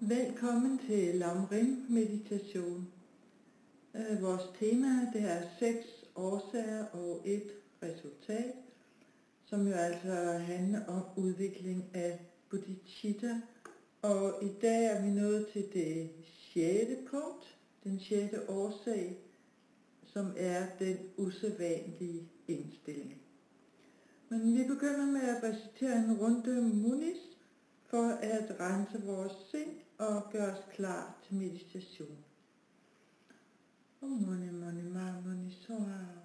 Velkommen til Lamrim meditation. Øh, vores tema det er seks årsager og et resultat, som jo altså handler om udvikling af bodhicitta. Og i dag er vi nået til det sjette punkt, den sjette årsag, som er den usædvanlige indstilling. Men vi begynder med at recitere en runde munis for at rense vores sind og gør os klar til meditation. Om mani mani mani soa, mani mani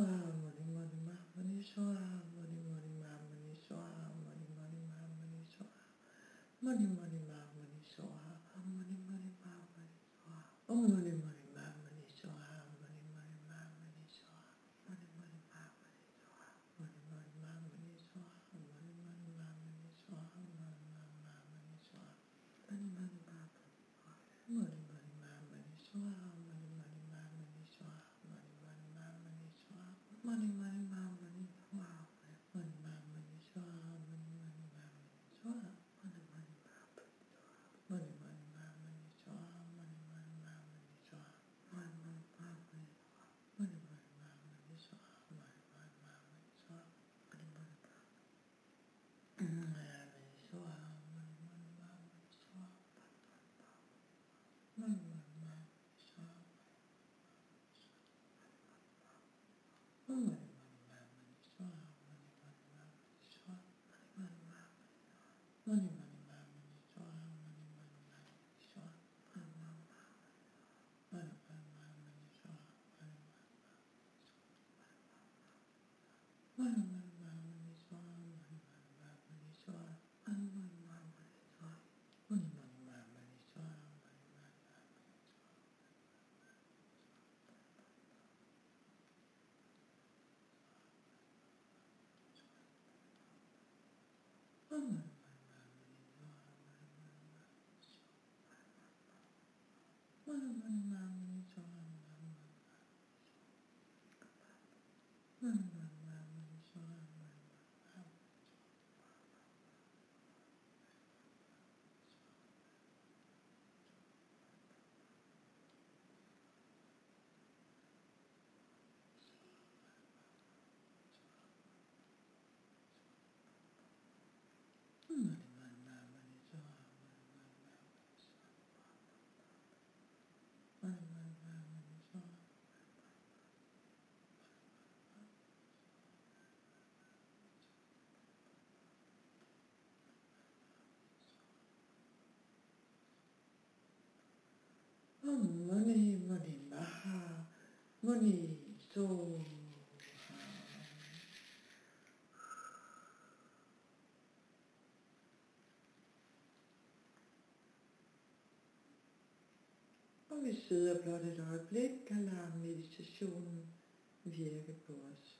Hello Mm-hmm. Money, money, maha, money, so. Og vi sidder blot et øjeblik og lader meditationen virke på os.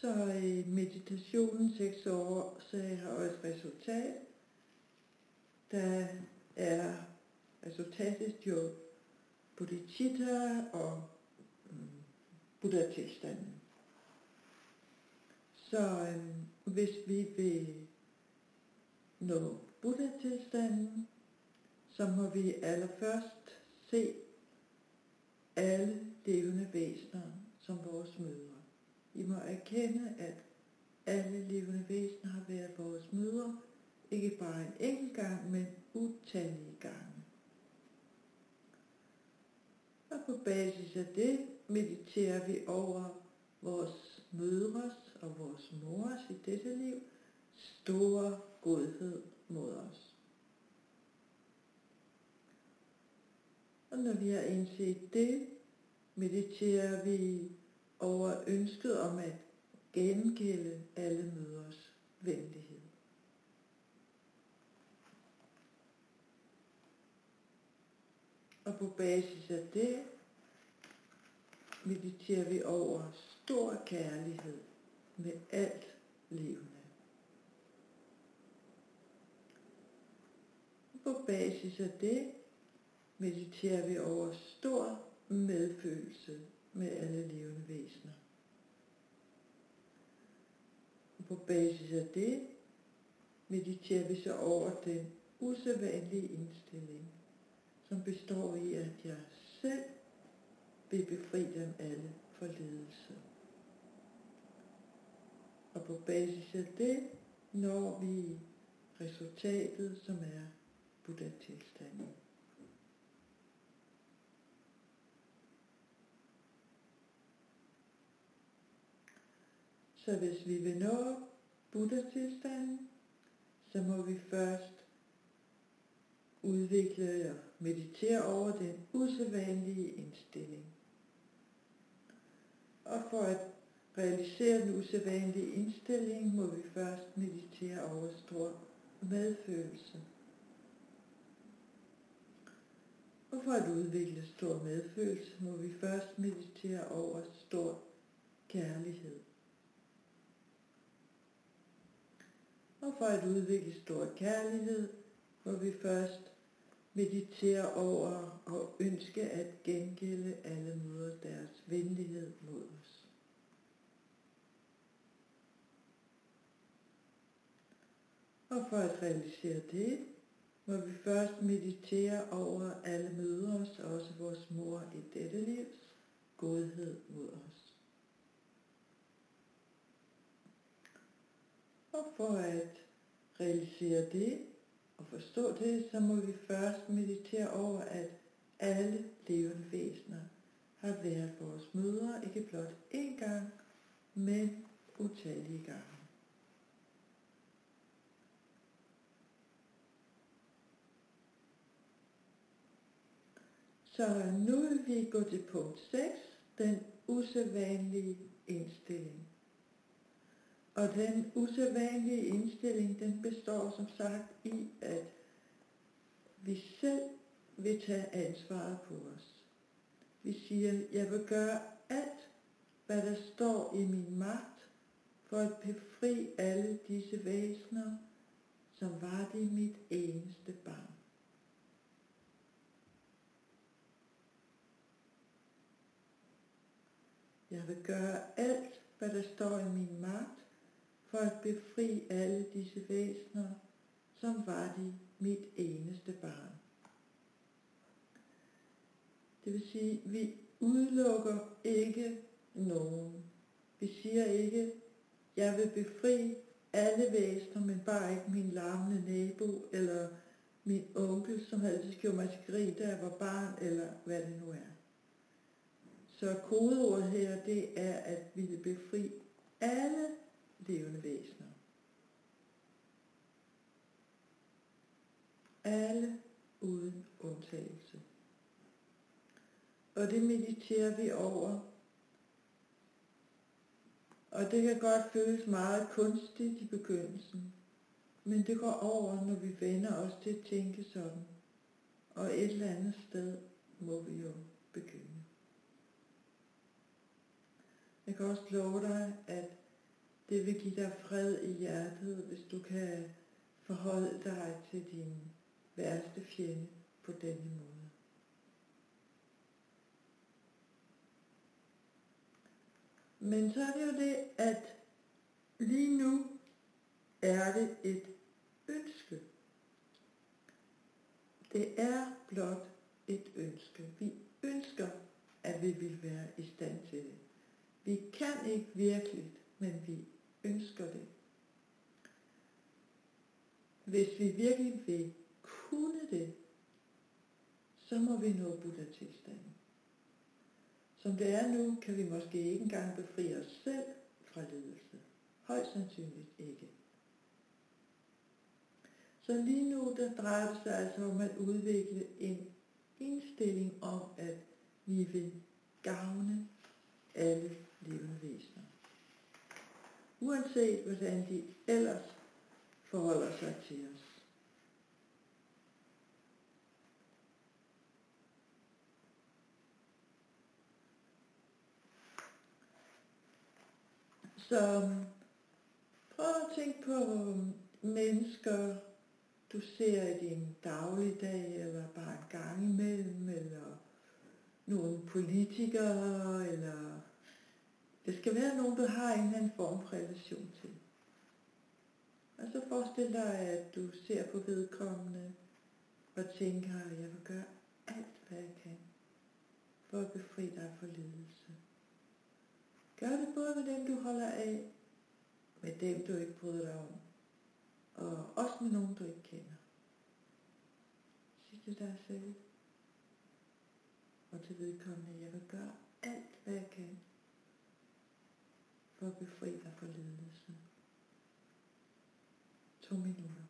Så i meditationen seks år, så har jeg et resultat, der er resultatet jo bodhicitta og mm, buddha-tilstanden. Så øh, hvis vi vil nå buddha-tilstanden, så må vi allerførst se alle levende væsener som vores mødre. Vi må erkende, at alle levende væsener har været vores mødre, ikke bare en enkelt gang, men utallige gange. Og på basis af det mediterer vi over vores mødres og vores mors i dette liv store godhed mod os. Og når vi har indset det, mediterer vi over ønsket om at gengælde alle møders venlighed. Og på basis af det mediterer vi over stor kærlighed med alt levende. På basis af det mediterer vi over stor medfølelse med alle levende væsener. Og på basis af det mediterer vi så over den usædvanlige indstilling, som består i, at jeg selv vil befri dem alle for ledelse. Og på basis af det når vi resultatet, som er Buddha-tilstanden. Så hvis vi vil nå Buddha-tilstanden, så må vi først udvikle og meditere over den usædvanlige indstilling. Og for at realisere den usædvanlige indstilling, må vi først meditere over stor medfølelse. Og for at udvikle stor medfølelse, må vi først meditere over stor kærlighed. Og for at udvikle stor kærlighed, hvor vi først meditere over og ønske at gengælde alle måder deres venlighed mod os. Og for at realisere det, må vi først meditere over alle mødres, også vores mor i dette livs, godhed mod os. Og for at realisere det og forstå det, så må vi først meditere over, at alle levende væsener har været vores mødre, ikke blot én gang, men utallige gange. Så nu vil vi gå til punkt 6, den usædvanlige indstilling. Og den usædvanlige indstilling, den består som sagt i, at vi selv vil tage ansvaret på os. Vi siger, jeg vil gøre alt, hvad der står i min magt, for at befri alle disse væsener, som var det mit eneste barn. Jeg vil gøre alt, hvad der står i min magt, for at befri alle disse væsener, som var de mit eneste barn. Det vil sige, vi udelukker ikke nogen. Vi siger ikke, jeg vil befri alle væsener, men bare ikke min larmende nabo, eller min onkel, som altid gjorde mig til grin, da jeg var barn, eller hvad det nu er. Så kodeordet her, det er at vi vil befri alle levende væsener. Alle uden undtagelse. Og det mediterer vi over. Og det kan godt føles meget kunstigt i begyndelsen. Men det går over, når vi vender os til at tænke sådan. Og et eller andet sted må vi jo begynde. Jeg kan også love dig, at det vil give dig fred i hjertet, hvis du kan forholde dig til din værste fjende på denne måde. Men så er det jo det, at lige nu er det et ønske. Det er blot et ønske. Vi ønsker, at vi vil være i stand til det. Vi kan ikke virkelig, men vi ønsker det. Hvis vi virkelig vil kunne det, så må vi nå Buddha-tilstanden. Som det er nu, kan vi måske ikke engang befri os selv fra lidelse. Højst sandsynligt ikke. Så lige nu, der drejer det sig altså om at udvikle en indstilling om, at vi vil gavne alle levende væsener. Uanset hvordan de ellers forholder sig til os. Så prøv at tænke på mennesker, du ser i din dagligdag, eller bare en gang imellem, eller nogle politikere, eller det skal være nogen, du har en eller anden form for relation til. Og så forestil dig, at du ser på vedkommende og tænker, at jeg vil gøre alt, hvad jeg kan for at befri dig for lidelse. Gør det både med dem, du holder af, med dem, du ikke bryder dig om, og også med nogen, du ikke kender. Sig til dig selv og til vedkommende, jeg vil gøre alt, hvad jeg kan for at befri dig for ledelsen. To minutter.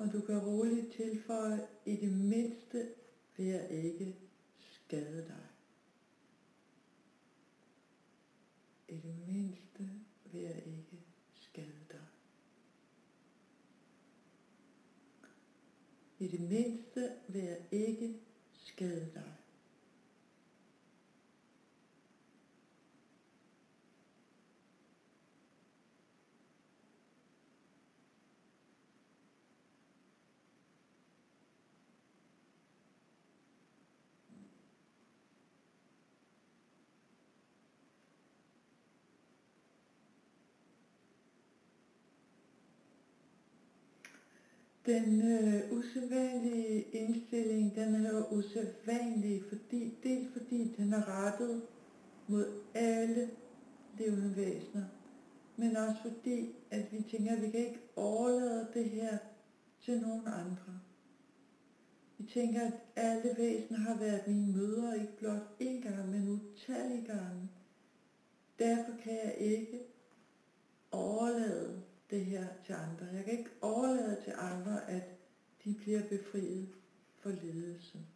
Og du kan roligt tilføje, i det mindste vil jeg ikke skade dig. I det mindste vil jeg ikke skade dig. I det mindste vil jeg ikke skade dig. Den øh, usædvanlige indstilling, den er usædvanlig, fordi, dels fordi den er rettet mod alle levende væsener, men også fordi, at vi tænker, at vi kan ikke overlade det her til nogen andre. Vi tænker, at alle væsener har været mine mødre, ikke blot én gang, men utallige gange. Derfor kan jeg ikke overlade det her til andre. Jeg kan ikke overlade til andre, at de bliver befriet for ledelsen.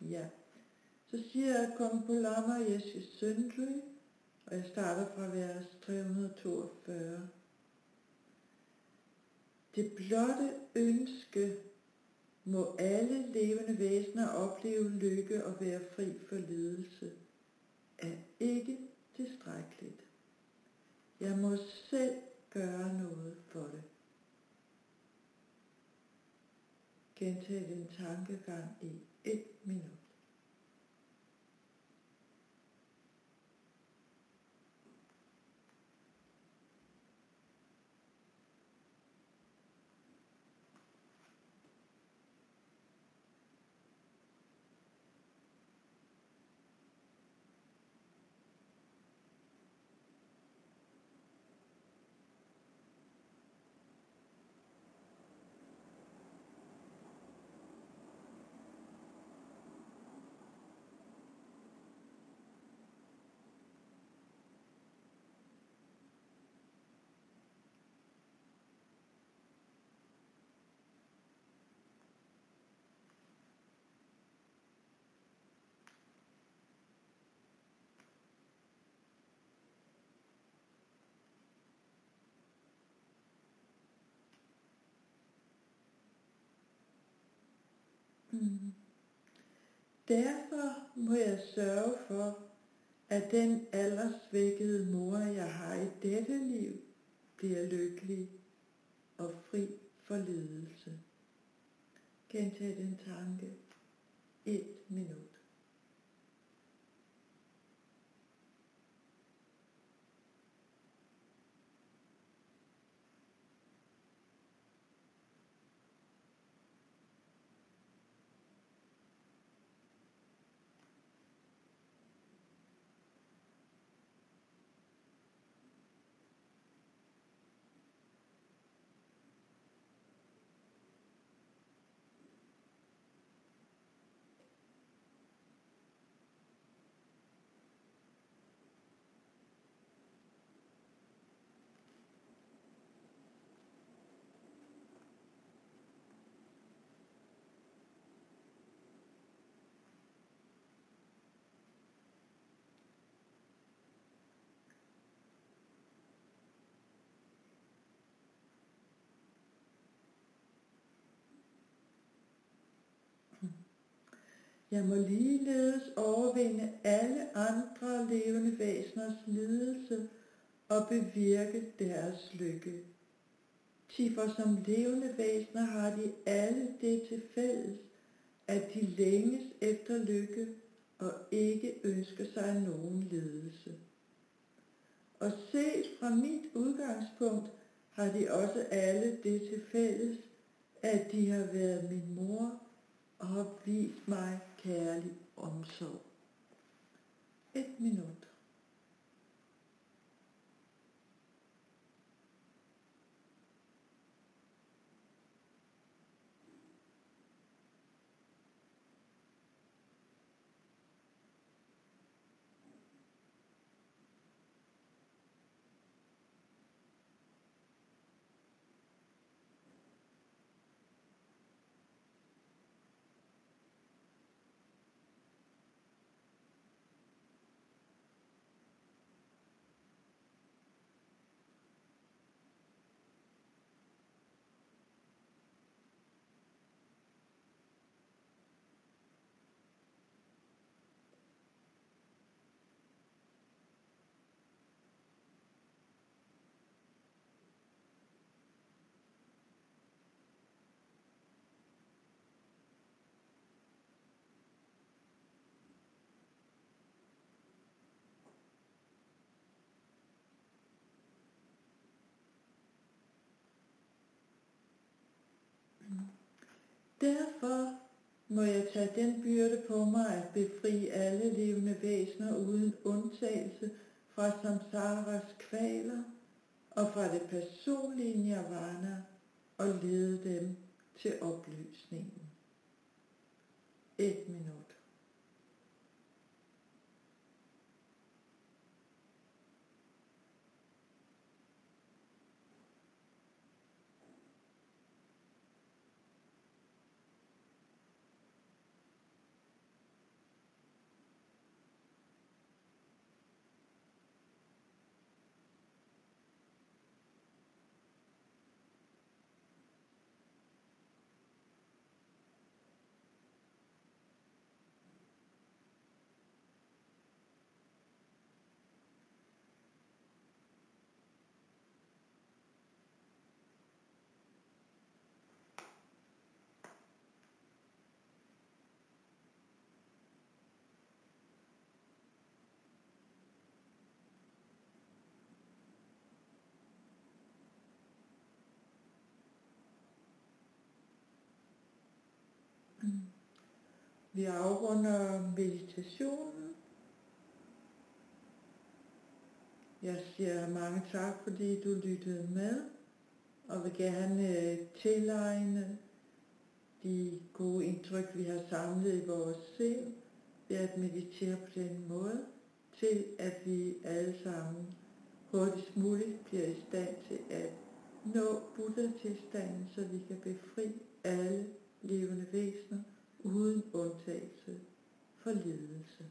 Ja, så siger jeg, kom på Lama Jesus Søndry, og jeg starter fra vers 342. Det blotte ønske må alle levende væsener opleve lykke og være fri for lidelse, er ikke tilstrækkeligt. Jeg må selv gøre noget for det. Gentag din tankegang i et minut. Mm. Derfor må jeg sørge for, at den aldersvækkede mor, jeg har i dette liv, bliver lykkelig og fri for lidelse. Gentag den tanke et minut. Jeg må ligeledes overvinde alle andre levende væseners lidelse og bevirke deres lykke. for som levende væsener har de alle det til fælles, at de længes efter lykke og ikke ønsker sig nogen lidelse. Og set fra mit udgangspunkt har de også alle det til fælles, at de har været min mor og vi mig kærlig omsorg. Et minut. Derfor må jeg tage den byrde på mig at befri alle levende væsener uden undtagelse fra samsaras kvaler og fra det personlige nirvana og lede dem til oplysningen. Et minut. Vi afrunder meditationen. Jeg siger mange tak, fordi du lyttede med, og vil gerne øh, tilegne de gode indtryk, vi har samlet i vores sind, ved at meditere på den måde, til at vi alle sammen hurtigst muligt bliver i stand til at nå Buddha-tilstanden, så vi kan befri alle levende væsener uden undtagelse for lidelse.